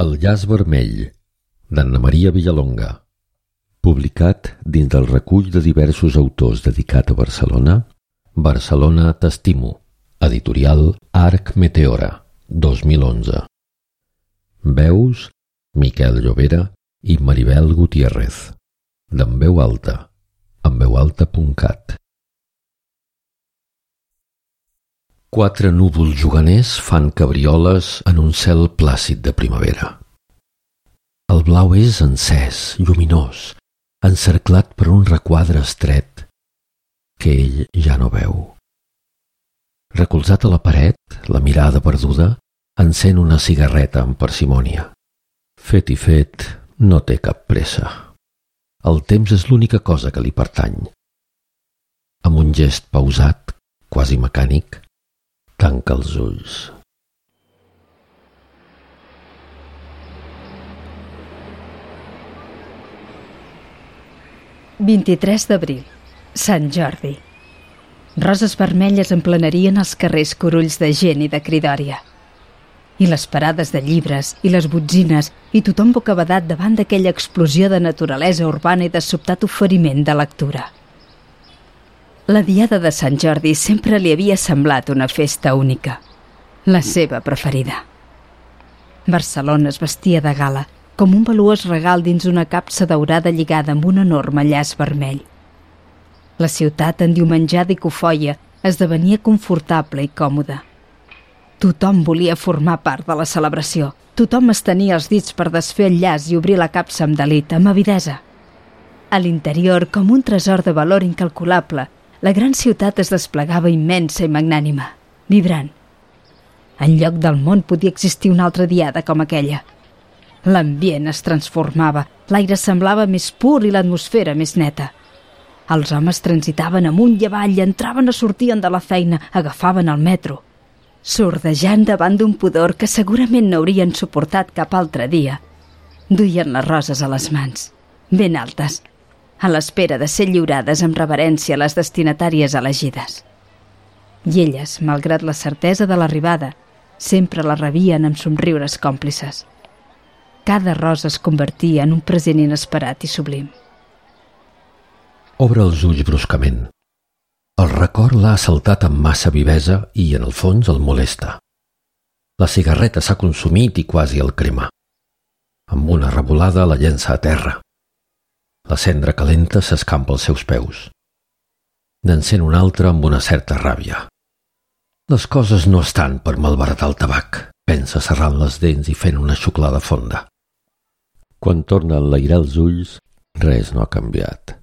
El llaç vermell, d'Anna Maria Villalonga. Publicat dins del recull de diversos autors dedicat a Barcelona, Barcelona t'estimo, editorial Arc Meteora, 2011. Veus Miquel Llobera i Maribel Gutiérrez. D'en veu alta, en Quatre núvols juganers fan cabrioles en un cel plàcid de primavera. El blau és encès, lluminós, encerclat per un requadre estret que ell ja no veu. Recolzat a la paret, la mirada perduda, encén una cigarreta amb parsimònia. Fet i fet, no té cap pressa. El temps és l'única cosa que li pertany. Amb un gest pausat, quasi mecànic, Tanca els ulls. «23 d'abril, Sant Jordi. Roses vermelles emplenarien els carrers corulls de gent i de cridòria. I les parades de llibres i les botzines i tothom bocabadat davant d'aquella explosió de naturalesa urbana i de sobtat oferiment de lectura. La diada de Sant Jordi sempre li havia semblat una festa única, la seva preferida. Barcelona es vestia de gala, com un valuós regal dins una capsa daurada lligada amb un enorme llaç vermell. La ciutat, endiumenjada i cofoia, esdevenia confortable i còmoda. Tothom volia formar part de la celebració. Tothom es tenia els dits per desfer el llaç i obrir la capsa amb delit, amb avidesa. A l'interior, com un tresor de valor incalculable, la gran ciutat es desplegava immensa i magnànima, vibrant. En lloc del món podia existir una altra diada com aquella. L'ambient es transformava, l'aire semblava més pur i l'atmosfera més neta. Els homes transitaven amunt i avall, entraven o sortien de la feina, agafaven el metro, sordejant davant d'un pudor que segurament no haurien suportat cap altre dia. Duien les roses a les mans, ben altes, a l'espera de ser lliurades amb reverència a les destinatàries elegides. I elles, malgrat la certesa de l'arribada, sempre la rebien amb somriures còmplices. Cada rosa es convertia en un present inesperat i sublim. Obre els ulls bruscament. El record l'ha assaltat amb massa vivesa i, en el fons, el molesta. La cigarreta s'ha consumit i quasi el crema. Amb una revolada la llença a terra. La cendra calenta s'escampa als seus peus. N'encén un altre amb una certa ràbia. Les coses no estan per malbaratar el tabac, pensa serrant les dents i fent una xuclada fonda. Quan torna a enlairar els ulls, res no ha canviat.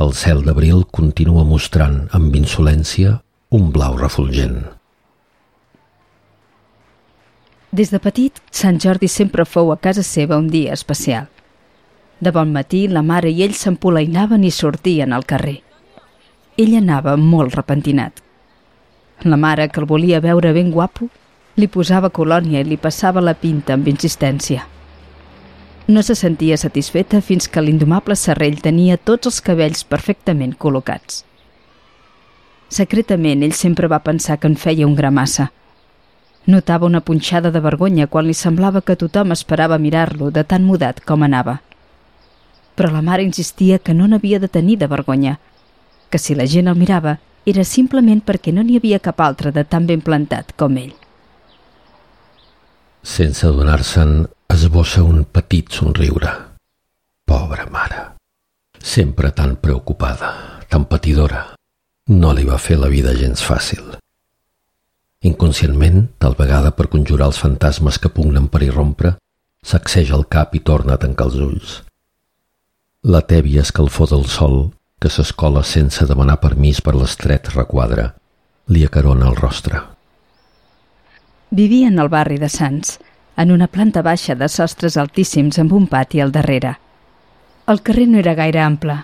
El cel d'abril continua mostrant amb insolència un blau refulgent. Des de petit, Sant Jordi sempre fou a casa seva un dia especial. De bon matí, la mare i ell s'empolainaven i sortien al carrer. Ell anava molt repentinat. La mare, que el volia veure ben guapo, li posava colònia i li passava la pinta amb insistència. No se sentia satisfeta fins que l'indomable serrell tenia tots els cabells perfectament col·locats. Secretament, ell sempre va pensar que en feia un gramassa. Notava una punxada de vergonya quan li semblava que tothom esperava mirar-lo de tan mudat com anava però la mare insistia que no n'havia de tenir de vergonya, que si la gent el mirava era simplement perquè no n'hi havia cap altre de tan ben plantat com ell. Sense adonar-se'n, esbossa un petit somriure. Pobra mare. Sempre tan preocupada, tan patidora. No li va fer la vida gens fàcil. Inconscientment, tal vegada per conjurar els fantasmes que pugnen per irrompre, sacseja el cap i torna a tancar els ulls. La tèbia escalfor del sol, que s'escola sense demanar permís per l'estret requadre, li acarona el rostre. Vivien al barri de Sants, en una planta baixa de sostres altíssims amb un pati al darrere. El carrer no era gaire ample,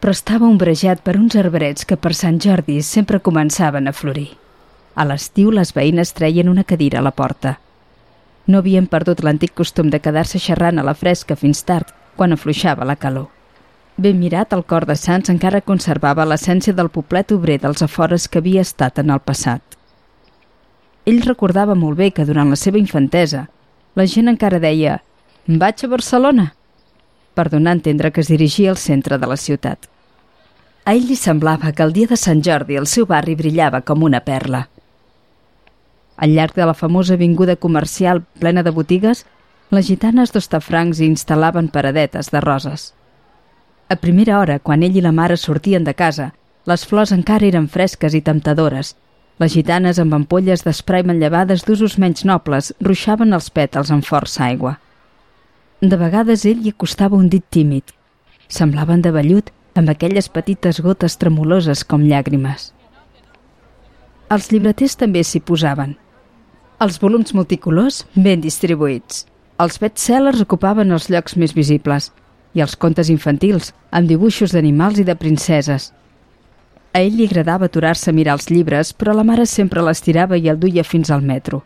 però estava ombrejat per uns arbrets que per Sant Jordi sempre començaven a florir. A l'estiu les veïnes treien una cadira a la porta. No havien perdut l'antic costum de quedar-se xerrant a la fresca fins tard, quan afluixava la calor. Ben mirat, el cor de Sants encara conservava l'essència del poblet obrer dels afores que havia estat en el passat. Ell recordava molt bé que durant la seva infantesa la gent encara deia «Vaig a Barcelona», per donar a entendre que es dirigia al centre de la ciutat. A ell li semblava que el dia de Sant Jordi el seu barri brillava com una perla. Al llarg de la famosa avinguda comercial plena de botigues, les gitanes d'Ostafrancs hi instal·laven paradetes de roses. A primera hora, quan ell i la mare sortien de casa, les flors encara eren fresques i temptadores. Les gitanes amb ampolles d'esprai manllevades d'usos menys nobles ruixaven els pètals amb força aigua. De vegades ell hi acostava un dit tímid. Semblaven de vellut amb aquelles petites gotes tremoloses com llàgrimes. Els llibreters també s'hi posaven. Els volums multicolors ben distribuïts. Els bestsellers ocupaven els llocs més visibles i els contes infantils, amb dibuixos d'animals i de princeses. A ell li agradava aturar-se a mirar els llibres, però la mare sempre l'estirava i el duia fins al metro.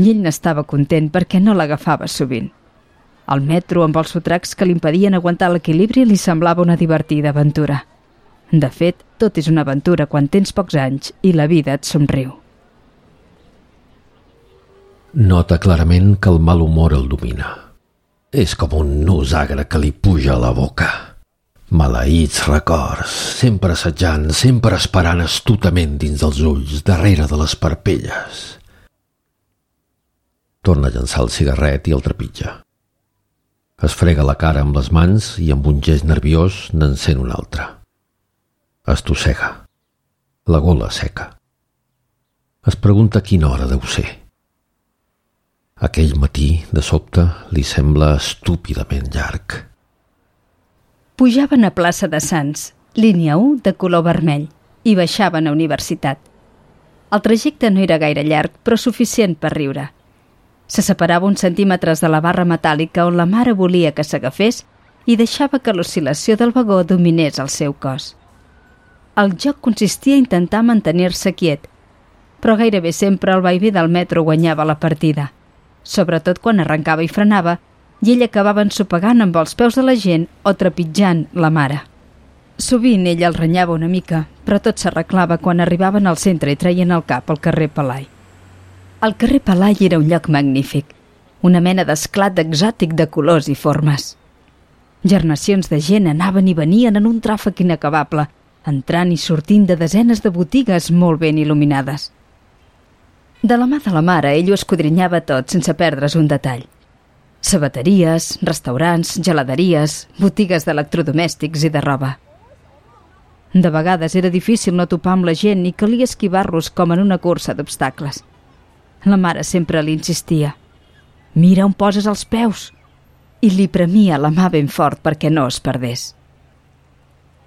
I ell n'estava content perquè no l'agafava sovint. El metro, amb els sotracs que li impedien aguantar l'equilibri, li semblava una divertida aventura. De fet, tot és una aventura quan tens pocs anys i la vida et somriu. Nota clarament que el mal humor el domina. És com un nus agre que li puja a la boca. Maleïts records, sempre assetjant, sempre esperant astutament dins dels ulls, darrere de les parpelles. Torna a llançar el cigarret i el trepitja. Es frega la cara amb les mans i amb un gest nerviós n'encén un altre. Es tossega. La gola seca. Es pregunta quina hora deu ser. Aquell matí, de sobte, li sembla estúpidament llarg. Pujaven a plaça de Sants, línia 1 de color vermell, i baixaven a universitat. El trajecte no era gaire llarg, però suficient per riure – Se separava uns centímetres de la barra metàl·lica on la mare volia que s'agafés i deixava que l'oscil·lació del vagó dominés el seu cos. El joc consistia a intentar mantenir-se quiet, però gairebé sempre el vaivé del metro guanyava la partida, sobretot quan arrencava i frenava i ell acabava ensopegant amb els peus de la gent o trepitjant la mare. Sovint ell el renyava una mica, però tot s'arreglava quan arribaven al centre i treien el cap al carrer Palai. El carrer Palai era un lloc magnífic, una mena d'esclat exòtic de colors i formes. Gernacions de gent anaven i venien en un tràfic inacabable, entrant i sortint de desenes de botigues molt ben il·luminades. De la mà de la mare, ell ho escudrinyava tot sense perdre's un detall. Sabateries, restaurants, geladeries, botigues d'electrodomèstics i de roba. De vegades era difícil no topar amb la gent i calia esquivar-los com en una cursa d'obstacles. La mare sempre li insistia. Mira on poses els peus. I li premia la mà ben fort perquè no es perdés.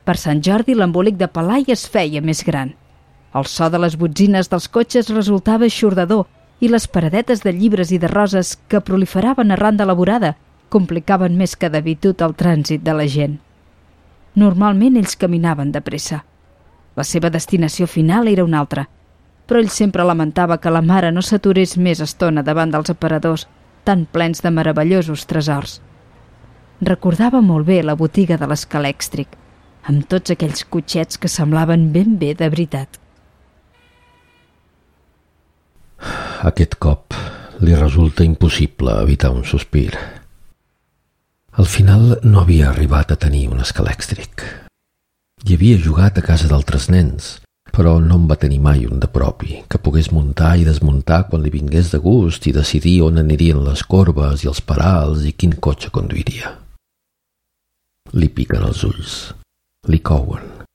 Per Sant Jordi l'embolic de Palai es feia més gran. El so de les botzines dels cotxes resultava xordador i les paradetes de llibres i de roses que proliferaven arran de la vorada complicaven més que d'habitud el trànsit de la gent. Normalment ells caminaven de pressa. La seva destinació final era una altra – però ell sempre lamentava que la mare no s'aturés més estona davant dels aparadors tan plens de meravellosos tresors. Recordava molt bé la botiga de l'escalèxtric, amb tots aquells cotxets que semblaven ben bé de veritat. Aquest cop li resulta impossible evitar un sospir. Al final no havia arribat a tenir un escalèxtric. Hi havia jugat a casa d'altres nens, però no en va tenir mai un de propi, que pogués muntar i desmuntar quan li vingués de gust i decidir on anirien les corbes i els parals i quin cotxe conduiria. Li piquen els ulls, li couen.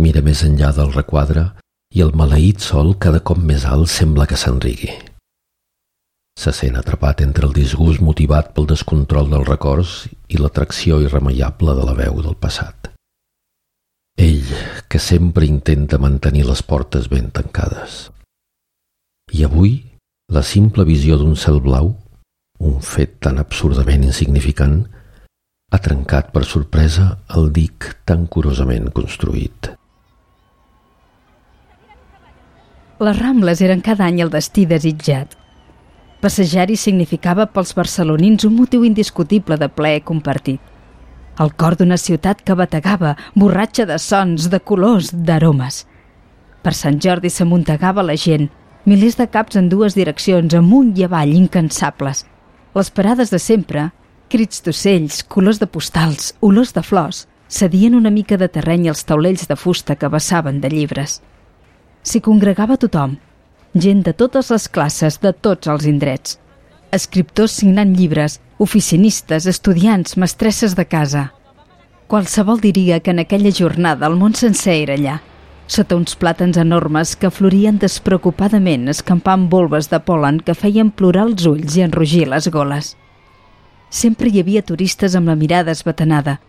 Mira més enllà del requadre i el maleït sol cada cop més alt sembla que s'enrigui. Se sent atrapat entre el disgust motivat pel descontrol dels records i l'atracció irremeiable de la veu del passat. Ell, que sempre intenta mantenir les portes ben tancades. I avui, la simple visió d'un cel blau, un fet tan absurdament insignificant, ha trencat per sorpresa el dic tan curosament construït. Les Rambles eren cada any el destí desitjat. Passejar-hi significava pels barcelonins un motiu indiscutible de plaer compartit el cor d'una ciutat que bategava, borratxa de sons, de colors, d'aromes. Per Sant Jordi s'amuntegava la gent, milers de caps en dues direccions, amunt i avall, incansables. Les parades de sempre, crits d'ocells, colors de postals, olors de flors, cedien una mica de terreny als taulells de fusta que vessaven de llibres. S'hi congregava tothom, gent de totes les classes, de tots els indrets. Escriptors signant llibres, oficinistes, estudiants, mestresses de casa. Qualsevol diria que en aquella jornada el món sencer era allà, sota uns plàtans enormes que florien despreocupadament escampant volves de polen que feien plorar els ulls i enrogir les goles. Sempre hi havia turistes amb la mirada esbatanada,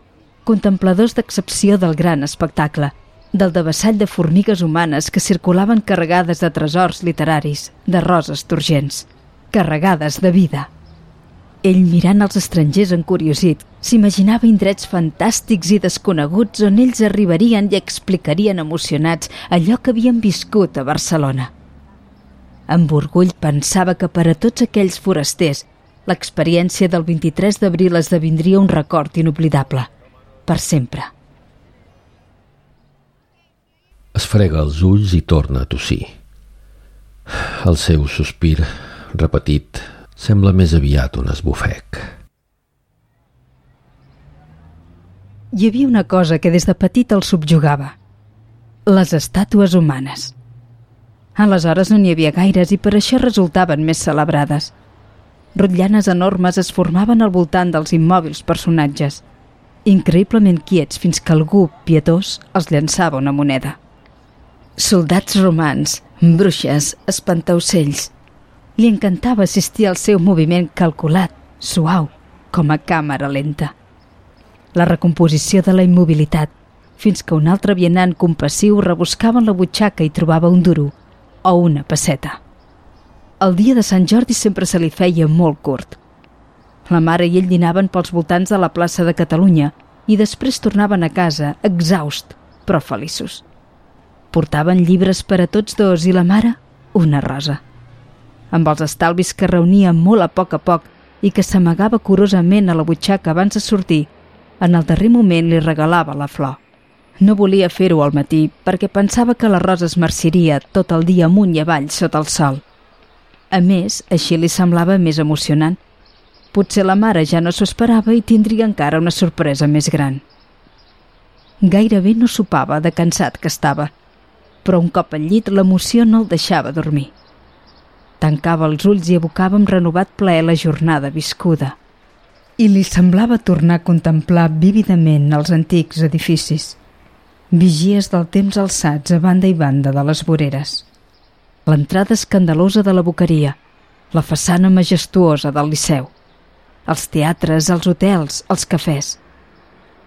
contempladors d'excepció del gran espectacle, del devessall de formigues humanes que circulaven carregades de tresors literaris, de roses turgents, carregades de vida. Ell, mirant els estrangers encuriosit, s'imaginava indrets fantàstics i desconeguts on ells arribarien i explicarien emocionats allò que havien viscut a Barcelona. Amb orgull pensava que per a tots aquells forasters l'experiència del 23 d'abril esdevindria un record inoblidable, per sempre. Es frega els ulls i torna a tossir. El seu sospir, repetit, sembla més aviat un esbufec. Hi havia una cosa que des de petit el subjugava. Les estàtues humanes. Aleshores no n'hi havia gaires i per això resultaven més celebrades. Rotllanes enormes es formaven al voltant dels immòbils personatges, increïblement quiets fins que algú, pietós, els llançava una moneda. Soldats romans, bruixes, espantaocells, li encantava assistir al seu moviment calculat, suau, com a càmera lenta. La recomposició de la immobilitat, fins que un altre vianant compassiu rebuscava en la butxaca i trobava un duro o una passeta. El dia de Sant Jordi sempre se li feia molt curt. La mare i ell dinaven pels voltants de la plaça de Catalunya i després tornaven a casa, exhaust, però feliços. Portaven llibres per a tots dos i la mare una rosa amb els estalvis que reunia molt a poc a poc i que s'amagava curosament a la butxaca abans de sortir, en el darrer moment li regalava la flor. No volia fer-ho al matí perquè pensava que la rosa es marciria tot el dia amunt i avall sota el sol. A més, així li semblava més emocionant. Potser la mare ja no s'ho esperava i tindria encara una sorpresa més gran. Gairebé no sopava de cansat que estava, però un cop al llit l'emoció no el deixava dormir. Tancava els ulls i evocava amb renovat plaer la jornada viscuda. I li semblava tornar a contemplar vívidament els antics edificis, vigies del temps alçats a banda i banda de les voreres. L'entrada escandalosa de la boqueria, la façana majestuosa del Liceu, els teatres, els hotels, els cafès.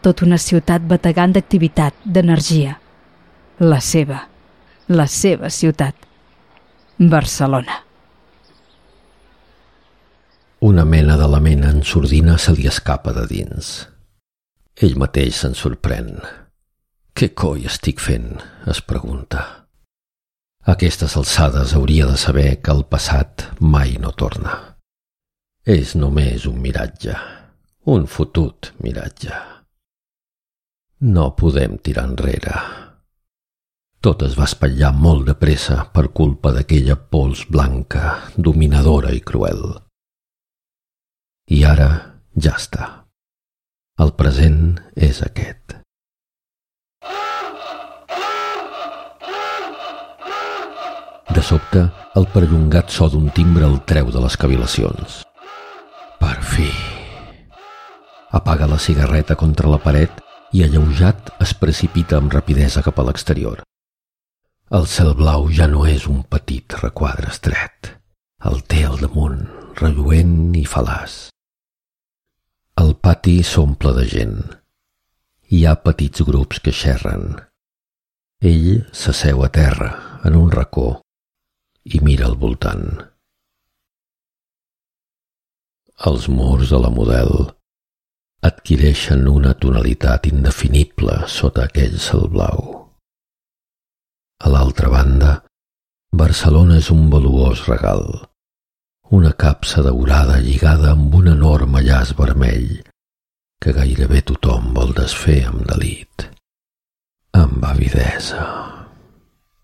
Tot una ciutat bategant d'activitat, d'energia. La seva, la seva ciutat. Barcelona. Una mena d'element en sordina se li escapa de dins. Ell mateix se'n sorprèn. Què coi estic fent? es pregunta. A aquestes alçades hauria de saber que el passat mai no torna. És només un miratge, un fotut miratge. No podem tirar enrere. Tot es va espatllar molt de pressa per culpa d'aquella pols blanca, dominadora i cruel. I ara ja està. El present és aquest. De sobte, el perllongat so d'un timbre el treu de les cavilacions. Per fi. Apaga la cigarreta contra la paret i alleujat es precipita amb rapidesa cap a l'exterior. El cel blau ja no és un petit requadre estret. El té al damunt, relluent i falaç. El pati s'omple de gent. Hi ha petits grups que xerren. Ell s'asseu a terra, en un racó, i mira al voltant. Els murs de la model adquireixen una tonalitat indefinible sota aquell cel blau. A l'altra banda, Barcelona és un valuós regal una capsa daurada lligada amb un enorme llaç vermell que gairebé tothom vol desfer amb delit, amb avidesa.